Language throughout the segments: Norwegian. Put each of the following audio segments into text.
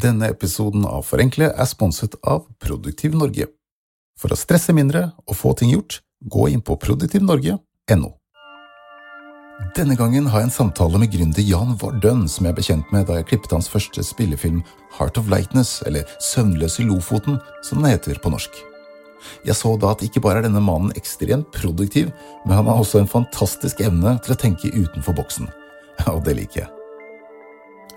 Denne episoden av Forenkle er sponset av Produktiv Norge. For å stresse mindre og få ting gjort, gå inn på produktivnorge.no. Denne gangen har jeg en samtale med gründer Jan Vardøn, som jeg ble kjent med da jeg klippet hans første spillefilm Heart of Lightness, eller Søvnløs i Lofoten, som den heter på norsk. Jeg så da at ikke bare er denne mannen ekstremt produktiv, men han har også en fantastisk evne til å tenke utenfor boksen. Og det liker jeg.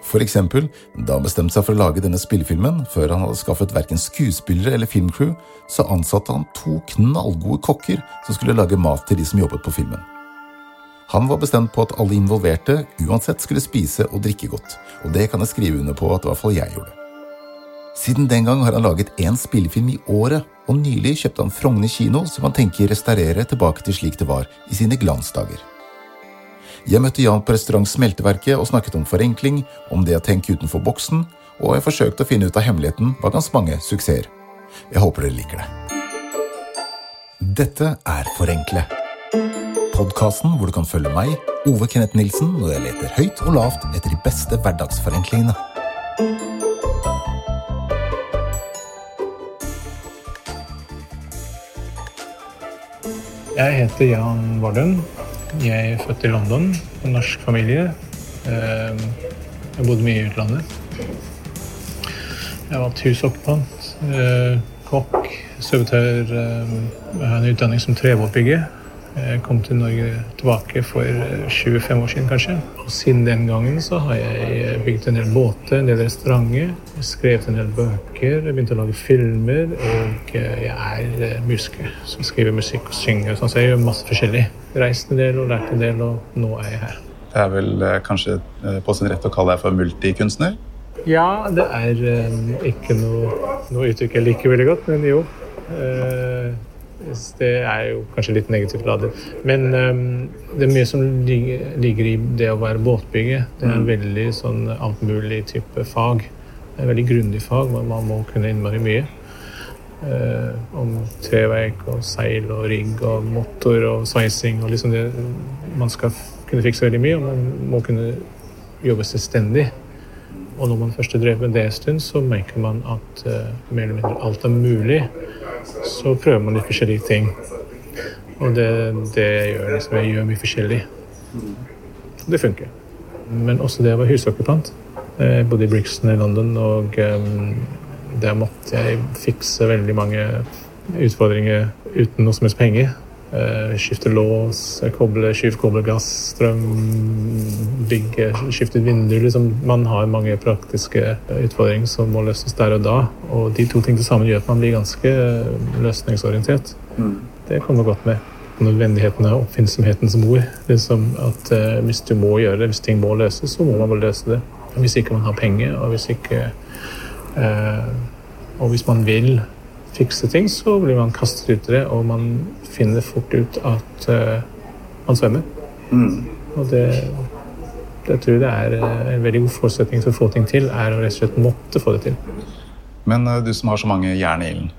For eksempel, da han bestemte seg for å lage denne spillefilmen, før han hadde skaffet verken skuespillere eller filmcrew, så ansatte han to knallgode kokker som skulle lage mat til de som jobbet på filmen. Han var bestemt på at alle involverte uansett skulle spise og drikke godt, og det kan jeg skrive under på at i hvert fall jeg gjorde. Siden den gang har han laget én spillefilm i året, og nylig kjøpte han Frogner kino, som han tenker restaurere tilbake til slik det var i sine glansdager. Jeg møtte Jan på restaurant Smelteverket og snakket om forenkling, om det å tenke utenfor boksen, og jeg forsøkte å finne ut av hemmeligheten bak hans mange suksesser. Jeg håper dere liker det. Dette er Forenkle. Podkasten hvor du kan følge meg, Ove Kenneth Nilsen, når jeg leter høyt og lavt etter de beste hverdagsforenklingene. Jeg heter Jan Vardøen. Jeg er født i London, en norsk familie. Ehm, jeg har bodd mye i utlandet. Jeg har vært husokkupant, eh, kokk, servitør. ehm, Jeg har en utdanning som trebåtbygger. Jeg kom til Norge tilbake for eh, 25 år siden, kanskje. Og siden den gangen så har jeg bygd en del båter, en del restauranter, skrevet en del bøker, begynt å lage filmer, og eh, jeg er eh, musiker. som skriver musikk og synger, sånn, så jeg gjør masse forskjellig. Reist en del og lært en del, og nå er jeg her. Det er vel eh, kanskje eh, på sin rett å kalle deg for multikunstner? Ja, det er eh, ikke noe, noe uttrykk jeg liker veldig godt, men jo. Eh, det er jo kanskje litt negativt ladet. Men det er mye som ligger, i det å være båtbygger. Det er en veldig sånn altmulig type fag. Det er en veldig grundig fag, men man må kunne innmari mye. Eh, om treverk og seil og rigg og motor og sveising og liksom det Man skal kunne fikse veldig mye, og man må kunne jobbe selvstendig. Og når man først har drevet med det en stund, så merker man at eh, mer eller mindre alt er mulig. Så prøver man litt forskjellige ting. Og det, det gjør liksom, jeg gjør mye forskjellig. Det funker. Men også det å være husokkupant. Jeg bodde i Brixton i London, og um, der måtte jeg fikse veldig mange utfordringer uten noe som helst penger. Eh, skifte lås, koble, skyve gass, strøm, bygge, skifte vinduer. Liksom. Man har mange praktiske utfordringer som må løses der og da. Og de to tingene sammen gjør at man blir ganske løsningsorientert. Det kommer godt med. Nødvendigheten er oppfinnsomhetens mor. Liksom at eh, Hvis du må gjøre det, hvis ting må løses, så må man vel løse det. Hvis ikke man har penger, og hvis ikke eh, Og hvis man vil fikse ting, så blir man kastet ut i det, og man finner fort ut at eh, man svømmer. Og det, det tror jeg det er eh, en veldig god forutsetning for å få ting til, er å rett og slett måtte få det til. Men eh, du som har så mange jern i ilden,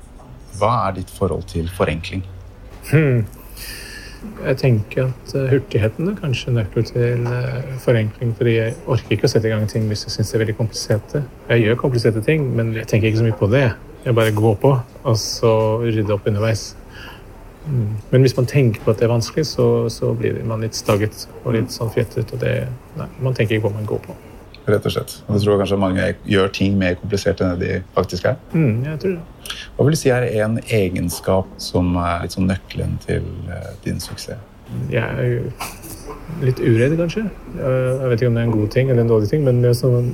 hva er ditt forhold til forenkling? Hmm. Jeg tenker at eh, hurtigheten er kanskje nøkkel til eh, forenkling. fordi jeg orker ikke å sette i gang ting hvis jeg syns det er veldig kompliserte. Jeg gjør kompliserte ting, men jeg tenker ikke så mye på det. Jeg bare går på, og så rydder opp underveis. Mm. Men hvis man tenker på at det er vanskelig, så, så blir man litt stagget og litt sånn fjettet. Og det, nei, man tenker ikke på hva man går på. Rett og slett. Og du tror kanskje mange gjør ting mer komplisert enn det de faktisk er? Mm, jeg tror det. Hva vil du si er en egenskap som er litt sånn nøkkelen til eh, din suksess? Jeg er litt uredd, kanskje. Jeg vet ikke om det er en god ting eller en dårlig ting, men det sånn,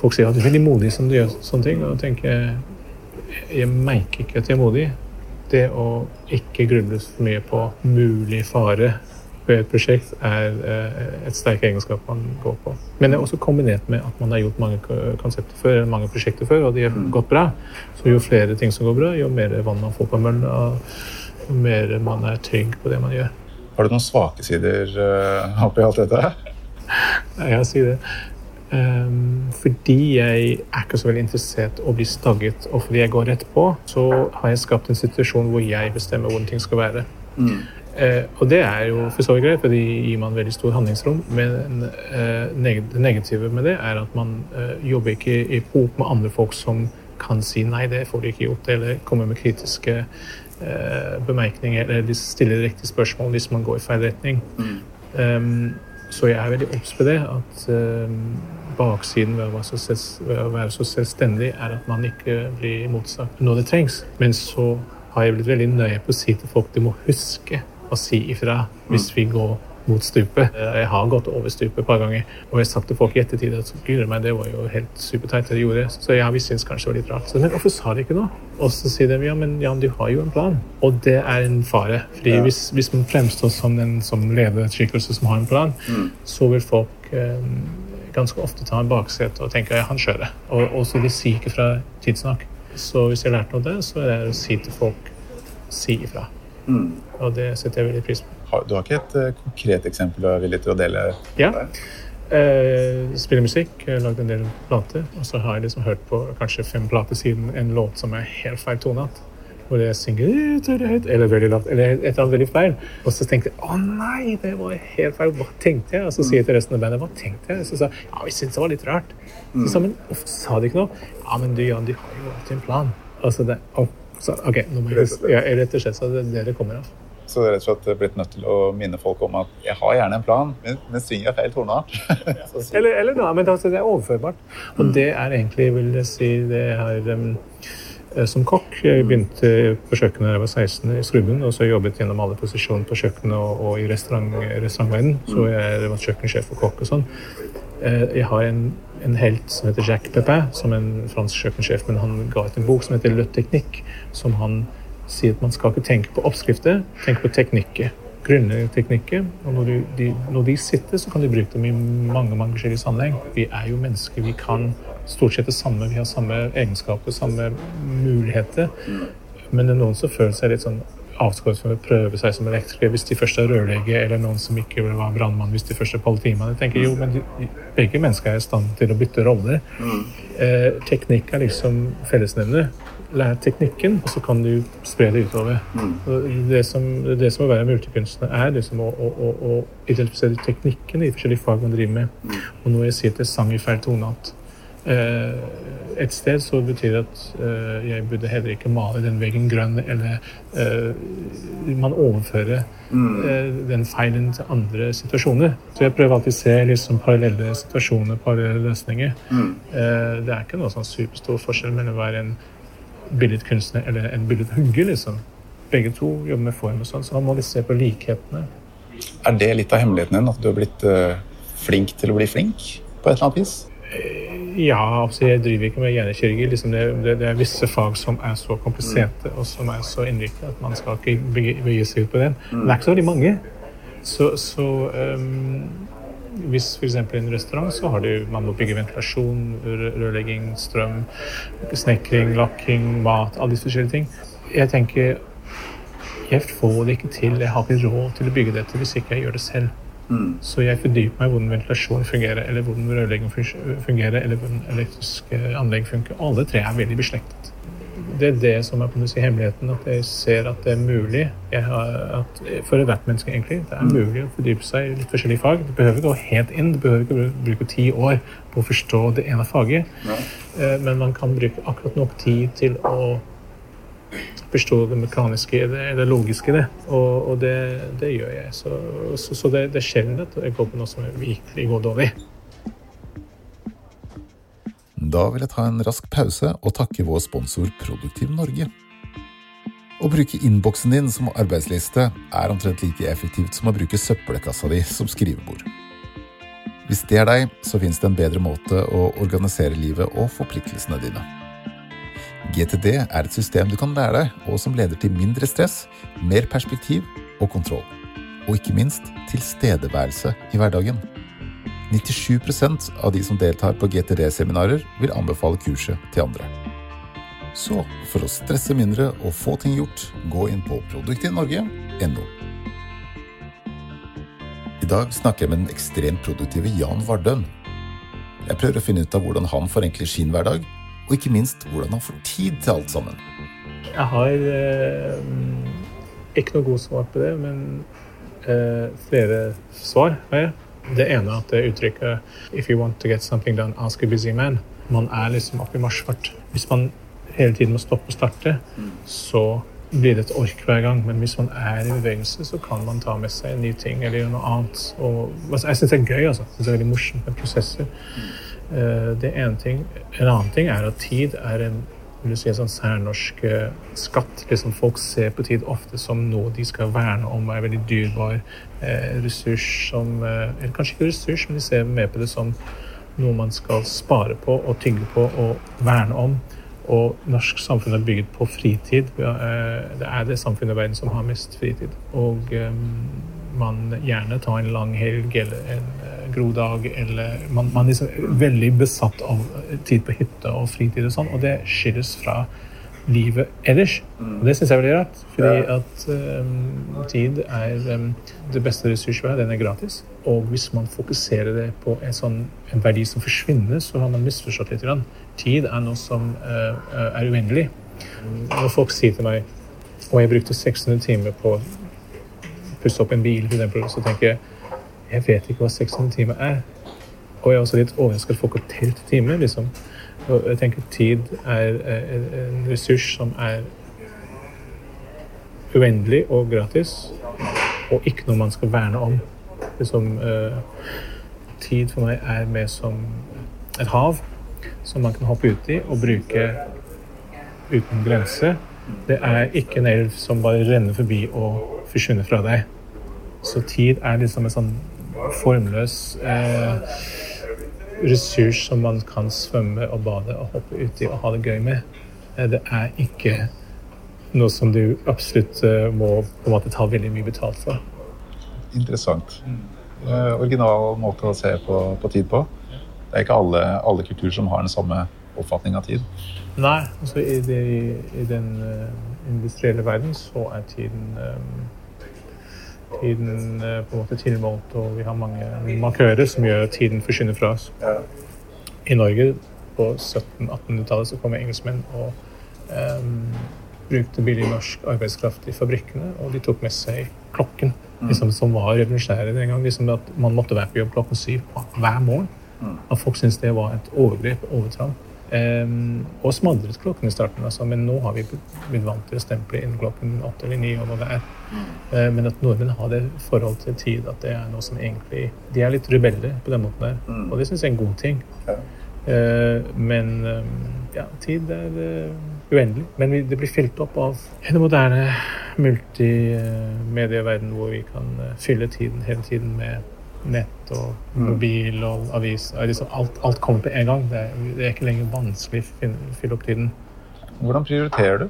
folk sier at du er veldig modig som du gjør sånne ting. Og tenker jeg, jeg merker ikke at jeg er modig. Det å ikke gruble for mye på mulig fare ved et prosjekt er eh, et sterk egenskap man går på. Men det er også kombinert med at man har gjort mange konsepter før, eller mange prosjekter før, og de har gått bra. Så jo flere ting som går bra, jo mer vann man får på mølla, jo mer man er trygg på det man gjør. Har du noen svake sider uh, oppi alt dette? Nei, jeg sier det. Um, fordi jeg er ikke så veldig interessert i å bli stagget, og fordi jeg går rett på, så har jeg skapt en situasjon hvor jeg bestemmer hvordan ting skal være. Eh, og det er jo for så vidt greit, for det gir man veldig stor handlingsrom. Men eh, det negative med det er at man eh, jobber ikke i hop med andre folk som kan si nei, det får de ikke gjort, eller kommer med kritiske eh, bemerkninger, eller de stiller riktige spørsmål hvis man går i feil retning. Mm. Um, så jeg er veldig obs på det, at um, baksiden ved å, så, ved å, være så selvstendig er at man ikke blir motsagt når det trengs. Men så har jeg blitt veldig nøye på å si til folk de må huske å si ifra hvis vi går mot stupet. Jeg har gått over stupet et par ganger, og jeg har sagt til folk i ettertid at meg, det var jo helt superteit det de gjorde. Så ja, vi syns kanskje det var litt rart. Så, men hvorfor sa de ikke noe? Og så sier de ja, men Jan, du har jo en plan. Og det er en fare. Fordi ja. hvis, hvis, man fremstår som en som lederskikkelse som har en plan, mm. så vil folk eh, ganske ofte ta en baksete og tenke ja, han kjører. Og, og så de sier ikke fra tidsnok. Så hvis jeg har lært noe av det, så er det å si til folk si ifra. Mm. Og det setter jeg veldig pris på. Du har ikke et uh, konkret eksempel du er villig til å dele? Ja. Uh, spiller musikk, lagd en del plater. Og så har jeg liksom hørt på kanskje fem plater siden en låt som er helt feil tonet Hvor jeg synger eller veldig lavt, eller et eller annet veldig feil. Og så tenkte jeg å nei, det var helt feil. Hva tenkte jeg? Og så sier jeg til resten av bandet hva tenkte jeg? Så sa ja, vi syntes det var litt rart. Så sa men hvorfor sa de ikke noe? Ja, men du Jan, de har jo alltid en plan. Altså det, oh, så, ok, nå må jeg, rett og slett så det det kommer av. Så det er rett og slett blitt nødt til å minne folk om at jeg har gjerne en plan, men, men svinger jeg feil toneart? eller, eller noe, men altså, det er overførbart. Og mm. det er egentlig, vil jeg si, det er um, som kokk. Jeg begynte på kjøkkenet da jeg var 16 i Skrubben, og så jobbet gjennom alle posisjoner på kjøkkenet og, og i restaurant, restaurantverdenen. Så jeg var kjøkkensjef og kokk og sånn. Eh, jeg har en, en, helt som heter Jacques Pepin, som er en fransk kjøkkensjef, men han ga ut en bok som heter Le Technique, som han sier at man skal ikke tenke på oppskrifter, tenke på teknikker. Grunneteknikker. Og når, du, de, når de sitter, så kan du bruke dem i mange mange forskjellige sammenheng. Vi er jo mennesker. Vi kan stort sett det samme. Vi har samme egenskaper, samme muligheter. Men det er noen som føler seg litt sånn avskåret fra å prøve seg som elektriker hvis de først er rørlegger, eller noen som ikke vil være brannmann hvis de først er politimann. Jeg tenker jo, men de, Begge mennesker er i stand til å bytte roller. Mm. Eh, teknikk er liksom fellesnevner. Lær teknikken, og så kan du spre det utover. Mm. Det, som, det som å være multikunstner er liksom å, å, å, identifisere teknikken i forskjellige fag man driver med. Mm. Og når jeg sier til sang i feil toneart et sted så betyr det at eh, jeg burde heller ikke male den veggen grønn, eller eh, man overfører mm. den feilen til andre situasjoner. Så jeg prøver alltid å se liksom parallelle situasjoner, parallelle løsninger. Mm. Det er ikke noe sånn superstor forskjell mellom å være en billedkunstner eller en billedhugger, liksom. Begge to jobber med form og sånn, så man må se på likhetene. Er det litt av hemmeligheten din, at du har blitt flink til å bli flink på et eller annet vis? Ja, altså jeg driver ikke med hjernekirurgi. Liksom det, det, det, er visse fag som er så kompliserte og som er så innviklet at man skal ikke begi seg ut på den. Men det er ikke så veldig mange. Så, så um, hvis f.eks. i en restaurant så har du, man må bygge ventilasjon, rørlegging, strøm, snekring, lakking, mat, alle disse forskjellige ting. Jeg tenker jeg får det ikke til, jeg har ikke råd til å bygge dette hvis ikke jeg gjør det selv. Mm. Så jeg fordyper meg i hvordan ventilasjon fungerer, eller hvordan rørlegging fungerer, eller hvordan elektriske anlegg funker. Alle tre er veldig beslektet. Det er det som er på si, hemmeligheten, at jeg ser at det er mulig har, at, for ethvert menneske, egentlig. Det er mm. mulig å fordype seg i litt forskjellige fag. Du behøver ikke gå helt inn, du behøver ikke bruke ti år på å forstå det ene faget. Ja. Eh, men man kan bruke akkurat nok tid til å forstå det mekaniske det, det logiske i det. Og, og det, det, gjør jeg. Så, så, så det, det, er sjelden at jeg går på noe som virkelig går dårlig. Da vil jeg ta en rask pause og takke vår sponsor Produktiv Norge. Å bruke innboksen din som arbeidsliste er omtrent like effektivt som å bruke søppelkassa di som skrivebord. Hvis det er deg, så fins det en bedre måte å organisere livet og forpliktelsene dine. GTD er et system du kan lære deg, og som leder til mindre stress, mer perspektiv og kontroll. Og ikke minst tilstedeværelse i hverdagen. 97% av de som deltar på GTD-seminarer, vil anbefale kurset til andre. Så for å stresse mindre og få ting gjort, gå inn på produktivnorge.no. I dag snakker jeg med den ekstremt produktive Jan Vardøen. Jeg prøver å finne ut av hvordan han forenkler sin hverdag, og ikke minst hvordan han får tid til alt sammen. Jeg har eh, ikke noe godt svar på det, men eh, flere svar har jeg. Det ene er at det uttrykket 'if you want to get something done, ask a busy man'. Man er liksom oppe i marsjfart. Hvis man hele tiden må stoppe og starte, så blir det et ork hver gang. Men hvis man er i bevegelse, så kan man ta med seg en ny ting eller noe annet. Og, altså, jeg syns det er gøy. altså. Det er veldig morsomt med prosesser. Eh, det ene ting. En annen ting er at tid er en vil du si, en sånn særnorsk eh, skatt. Liksom folk ser på tid ofte som noe de skal verne om er veldig dyrbar eh, ressurs som Eller kanskje ikke ressurs, men de ser mer på det som noe man skal spare på og tygge på og verne om. Og norsk samfunn er bygget på fritid. Det er det samfunnet i verden som har mest fritid. Og man gjerne tar en lang helg eller en eh, grodag eller Man, man er liksom veldig besatt av tid på hytte og fritid og sånn, og det skilles fra livet ellers. Og det syns jeg er veldig rart, fordi at um, tid er um, det beste ressurs vi har. Den er gratis. Og hvis man fokuserer det på en sånn en verdi som forsvinner, så har man misforstått litt. Grann. Tid er noe som uh, er uendelig. Når folk sier til meg og jeg brukte 600 timer på pusse opp en bil, eksempel, så tenker jeg jeg vet ikke hva 600 timer er. Og jeg er også litt overrasket at folk har telt timer. liksom. Og jeg tenker tid er en ressurs som er uendelig og gratis, og ikke noe man skal verne om. Liksom, eh, tid for meg er mer som et hav som man kan hoppe uti og bruke uten grense. Det er ikke en elv som bare renner forbi og forsvinner fra deg. Så tid er liksom en sånn formløs eh, ressurs som man kan svømme og bade og hoppe uti og ha det gøy med. Eh, Det er ikke noe som du absolutt eh, må på en måte ta veldig mye betalt for. Interessant. Eh, original måte å se på, på tid på. Det er ikke alle, alle kulturer som har den samme oppfatning av tid. Nei, altså i, det, i den eh, industrielle verden så er tiden eh, Tiden eh, på en måte tilmålt, og vi har mange markører som gjør at tiden forsvinner fra oss. I Norge på 1700-1800-tallet så kom engelskmenn og um, brukte billig norsk arbeidskraft i fabrikkene, og de tok med seg klokken, liksom, som var revolusjonære den gang. Liksom, at man måtte være på jobb klokken syv hver morgen. At folk syntes det var et overgrep, overtramp. Um, og smadret klokken i starten, altså, men nå har vi blitt vant til å stemple inn klokken åtte eller ni. og hva det er. Eh, men at nordmenn har det forhold til tid, at det er noe som egentlig De er litt rebeller på den måten der, og det syns jeg er en god ting. Eh, men um, ja, tid er uh, uendelig. Men vi, det blir fylt opp av en moderne multimedieverden hvor vi kan fylle tiden hele tiden med nett og mobil og avis. Liksom alt, alt kommer på en gang. Det er, det er ikke lenger vanskelig å fylle opp tiden. Hvordan prioriterer du?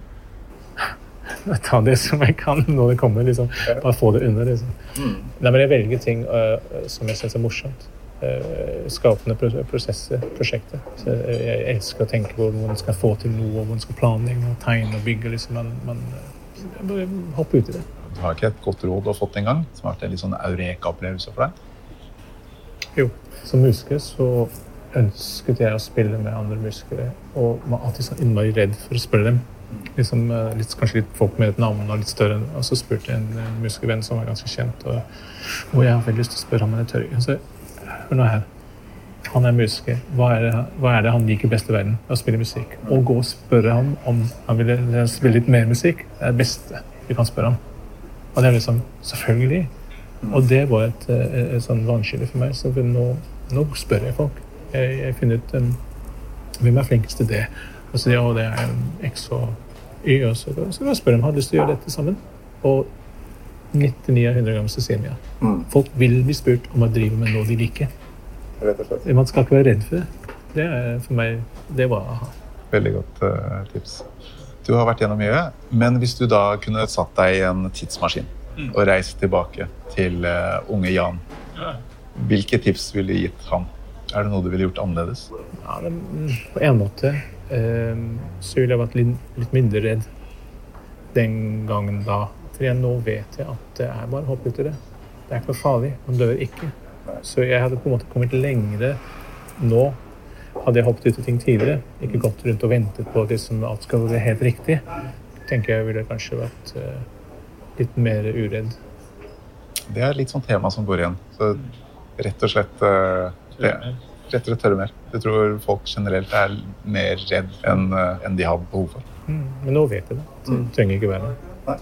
Ta det som jeg kan når det kommer. liksom. Bare få det unna. liksom. Nei, men Jeg velger ting uh, som jeg syns er morsomt. Uh, skapende pro- prosesser, prosjekter. Så jeg, jeg elsker å tenke på hvordan man skal få til noe, hvordan man skal planlegge og tegne og bygge. liksom. Man, man bare hopper ut i det. Du har ikke et godt råd du har fått en gang, som har vært en litt sånn eureka-opplevelse for deg? Jo. Som musiker så ønsket jeg å spille med andre musikere, og var alltid så innmari redd for å spørre dem. Liksom, eh, litt, kanskje litt folk med et navn og litt større. Og så spurte jeg en, en musikervenn som var ganske kjent, og, og jeg har veldig lyst til å spørre ham, men jeg tør ikke. Så hør nå her. Han er musiker. Hva er, det, hva er det han liker best i verden? Å spille musikk. Og gå og spørre ham om han ville spille litt mer musikk. Det er det beste vi kan spørre ham. Og det er liksom Selvfølgelig. Og det var et, et, et sånn vannskille for meg. Så nå, nå spør jeg folk. Jeg, jeg finner ut um, hvem er flinkest til det. Og så sier jeg, det er um, X og Y. Og så, så jeg spørre om de har lyst til å gjøre dette sammen. Og 99 av 100 ganger så sier de ja. Folk vil bli spurt om å drive med noe de liker. Man skal ikke være redd for det. Det er for meg Det var aha. Veldig godt uh, tips. Du har vært gjennom mye, men hvis du da kunne satt deg i en tidsmaskin og reist tilbake til uh, unge Jan, hvilke tips ville du gitt han? Er det noe du ville gjort annerledes? Ja, det, mm, på en måte eh, så ville jeg vært litt, litt mindre redd den gangen da. For jeg, nå vet jeg at det er bare å hoppe ut i det. Det er ikke noe farlig. Man dør ikke. Så jeg hadde på en måte kommet lengre nå. Hadde jeg hoppet ut i ting tidligere, ikke gått rundt og ventet på at liksom alt skal være helt riktig, tenker jeg ville kanskje vært eh, litt mer uredd. Det er litt sånn tema som går igjen. Så rett og slett uh, det, Rett og slett tørre mer. Jeg tror folk generelt er mer redd enn uh, enn de har behov for. Mm, men nå vet jeg det. Det Mm. trenger ikke være det.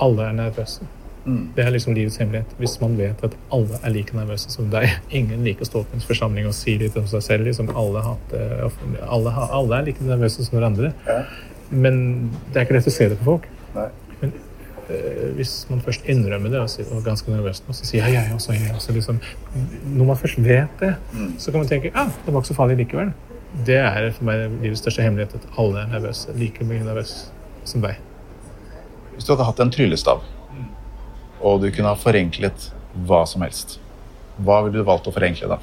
Alle er nervøse. Mm. Det er liksom livets hemmelighet. Hvis man vet at alle er like nervøse som deg. Ingen liker å stå på en forsamling og si litt om seg selv. Liksom alle, hater, alle, alle er like nervøse som hverandre. Ja. Men det er ikke lett å se det på folk. Nei. Eh, hvis man først innrømmer det og, sier, og er ganske nervøs, nå, så sier jeg jeg også, jeg også liksom, Når man først vet det, Mm. så kan man tenke ja, det var ikke så farlig likevel. Det er for meg livets største hemmelighet at alle er nervøse. Like mye nervøse som deg. Hvis du hadde hatt en tryllestav, og du kunne ha forenklet hva som helst, hva ville du valgt å forenkle da?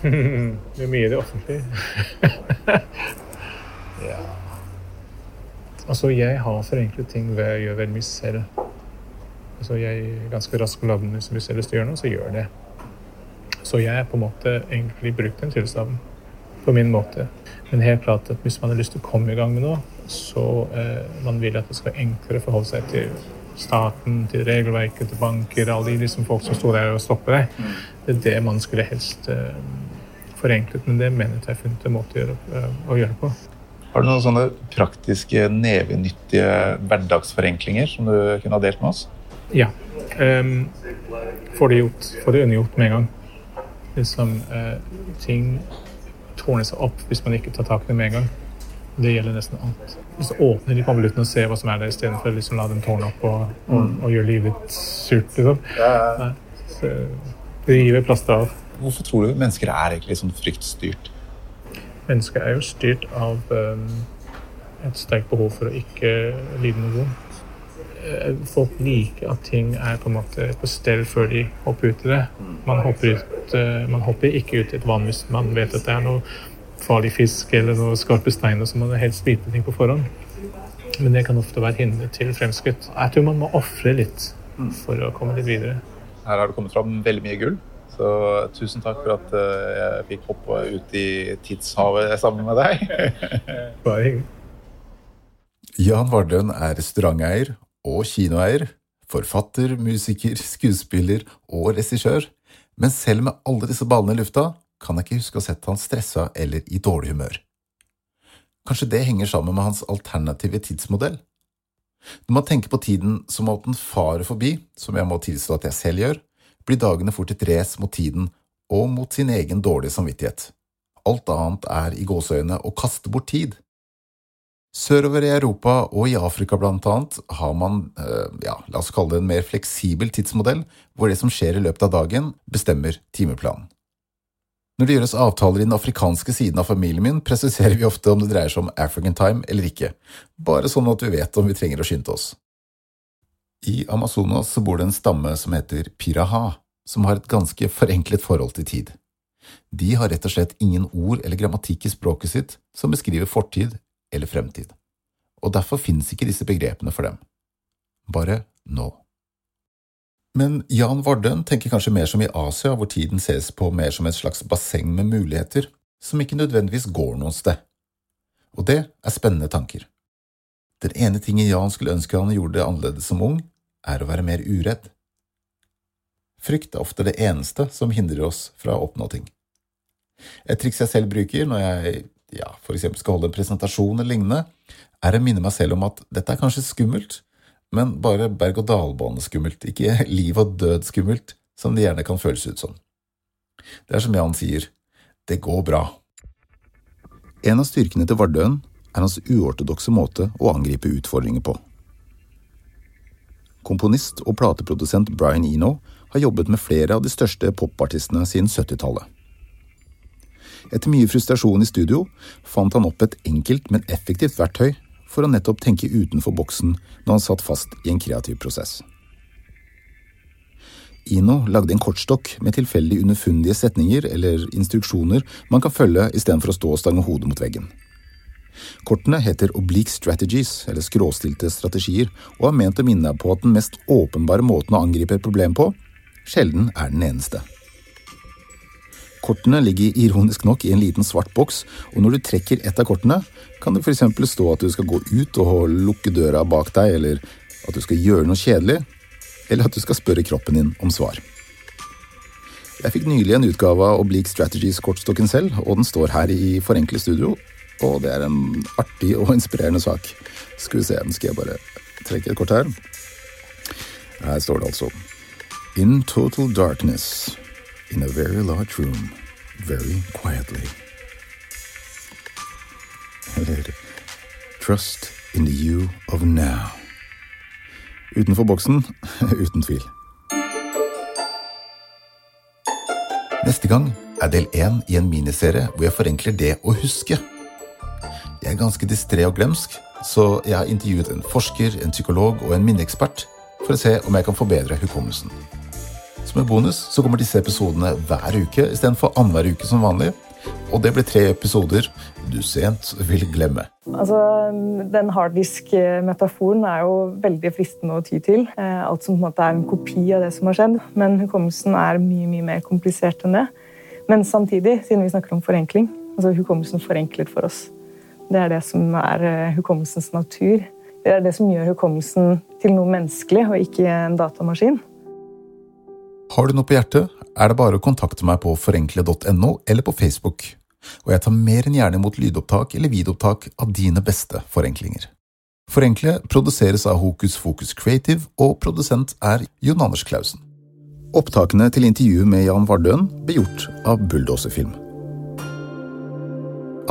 Det er mye i det offentlige. ja. Altså, jeg har forenklet ting ved å gjøre veldig mye selv. Altså, jeg er ganske rask på labben hvis jeg har lyst til å gjøre noe, så gjør det. Så jeg har på en måte egentlig brukt den tilstand på min måte. Men helt klart at hvis man har lyst til å komme i gang med noe, så eh, man vil at det skal være enklere å forholde seg til staten, til regelverket, til banker, alle de liksom folk som står der og stopper deg. Det er det man skulle helst eh, forenklet, men det mener jeg at jeg har funnet en måte å gjøre, eh, å gjøre på. Har du noen sånne praktiske, nevenyttige hverdagsforenklinger som du kunne ha delt med oss? Ja. Um, får det gjort. Får det unnagjort med en gang. Liksom, uh, ting tårner seg opp hvis man ikke tar tak i det med en gang. Det gjelder nesten alt. Hvis du åpner de konvoluttene og ser hva som er der, istedenfor å liksom la dem tårne opp og, og, og gjøre livet litt surt. Liksom. Ja. så rive plasteret av. Hvorfor tror du mennesker er egentlig sånn fryktstyrt? Mennesker er jo styrt av um, et sterkt behov for å ikke lide noe vondt. Eh, Folk liker at ting er på en måte på stell før de hopper ut i det. Man hopper, ut, eh, man hopper ikke ut i et vann hvis man vet at det er noe farlig fisk eller noe skarpe steiner som man helst vite ting på forhånd. Men det kan ofte være hinder til fremskritt. Jeg tror man må ofre litt for å komme litt videre. Her har det kommet fram veldig mye gull. Så tusen takk for at eh, jeg fikk hoppe ut i tidshavet sammen med deg. Bare hyggelig. Jan Vardøen er restauranteier og kinoeier, forfatter, musiker, skuespiller og regissør, men selv med alle disse ballene i lufta kan jeg ikke huske å ha sett han stressa eller i dårlig humør. Kanskje det henger sammen med hans alternative tidsmodell? Når man tenker på tiden som at den farer forbi, som jeg må tilstå at jeg selv gjør, blir dagene fort et race mot tiden og mot sin egen dårlige samvittighet. Alt annet er i gåseøyne å kaste bort tid. Sørover i Europa og i Afrika blant annet har man, eh, ja, la oss kalle det en mer fleksibel tidsmodell, hvor det som skjer i løpet av dagen, bestemmer timeplanen. Når det gjøres avtaler i den afrikanske siden av familien min, presiserer vi ofte om det dreier seg om African time eller ikke, bare sånn at vi vet om vi trenger å skynde oss. I Amazonas bor det en stamme som heter piraha, som har et ganske forenklet forhold til tid. De har rett og slett ingen ord eller grammatikk i språket sitt som beskriver fortid eller fremtid, og derfor finnes ikke disse begrepene for dem. Bare nå. Men Jan Vardøen tenker kanskje mer som i Asia, hvor tiden ses på mer som et slags basseng med muligheter, som ikke nødvendigvis går noe sted. Og det er spennende tanker. Den ene tingen Jan skulle ønske han gjorde annerledes som ung, er å være mer uredd. Frykt er ofte det eneste som hindrer oss fra å oppnå ting. Et triks jeg selv bruker når jeg ja, eksempel skal holde en presentasjon eller lignende, er å minne meg selv om at dette er kanskje skummelt, men bare berg-og-dal-bane-skummelt, ikke liv og død-skummelt, som det gjerne kan føles ut som. Det er som Jan sier, det går bra. En av styrkene til Vardøen er hans uortodokse måte å angripe utfordringer på. Komponist og plateprodusent Brian Eno har jobbet med flere av de største popartistene siden 70-tallet. Etter mye frustrasjon i studio fant han opp et enkelt, men effektivt verktøy for å nettopp tenke utenfor boksen når han satt fast i en kreativ prosess. Ino lagde en kortstokk med tilfeldig underfundige setninger eller instruksjoner man kan følge istedenfor å stå og stange hodet mot veggen. Kortene heter oblique strategies, eller skråstilte strategier, og er ment å minne deg på at den mest åpenbare måten å angripe et problem på, sjelden er den eneste. Kortene ligger ironisk nok i en liten svart boks, og når du trekker ett av kortene, kan det f.eks. stå at du skal gå ut og lukke døra bak deg, eller at du skal gjøre noe kjedelig, eller at du skal spørre kroppen din om svar. Jeg fikk nylig en utgave av Oblique Strategies-kortstokken selv, og den står her i forenklet studio. Og det er en artig og inspirerende sak. Skal vi se, nå skal jeg bare trekke et kort her. Her står det altså In total darkness, in a very large room, very quietly. Eller Trust in the you of now. Utenfor boksen, uten tvil. Neste gang er del én i en miniserie hvor jeg forenkler det å huske. Jeg er ganske distré og glemsk, så jeg har intervjuet en forsker, en psykolog og en minneekspert for å se om jeg kan forbedre hukommelsen. Som en bonus så kommer disse episodene hver uke istedenfor annenhver uke som vanlig. Og det blir tre episoder du sent vil glemme. Altså, den harddisk-metaforen er jo veldig fristende å ty til. Eh, alt som på en måte er en kopi av det som har skjedd. Men hukommelsen er mye mye mer komplisert enn det. Men samtidig, siden vi snakker om forenkling, altså hukommelsen forenkler for oss. Det er det som er eh, hukommelsens natur. Det er det som gjør hukommelsen til noe menneskelig, og ikke en datamaskin. Har du noe på hjertet, er det bare å kontakte meg på forenkle.no eller på Facebook, og jeg tar mer enn gjerne imot lydopptak eller videoopptak av dine beste forenklinger. Forenkle produseres av Hokus Fokus Creative, og produsent er Jon Anders Klausen. Opptakene til intervjuet med Jan Vardøen ble gjort av Bulldoserfilm.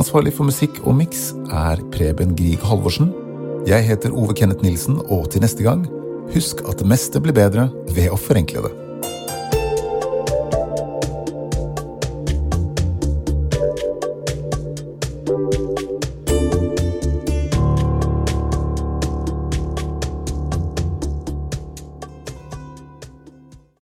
Ansvarlig for musikk og miks er Preben Grieg Halvorsen. Jeg heter Ove Kenneth Nilsen, og til neste gang, husk at det meste blir bedre ved å forenkle det.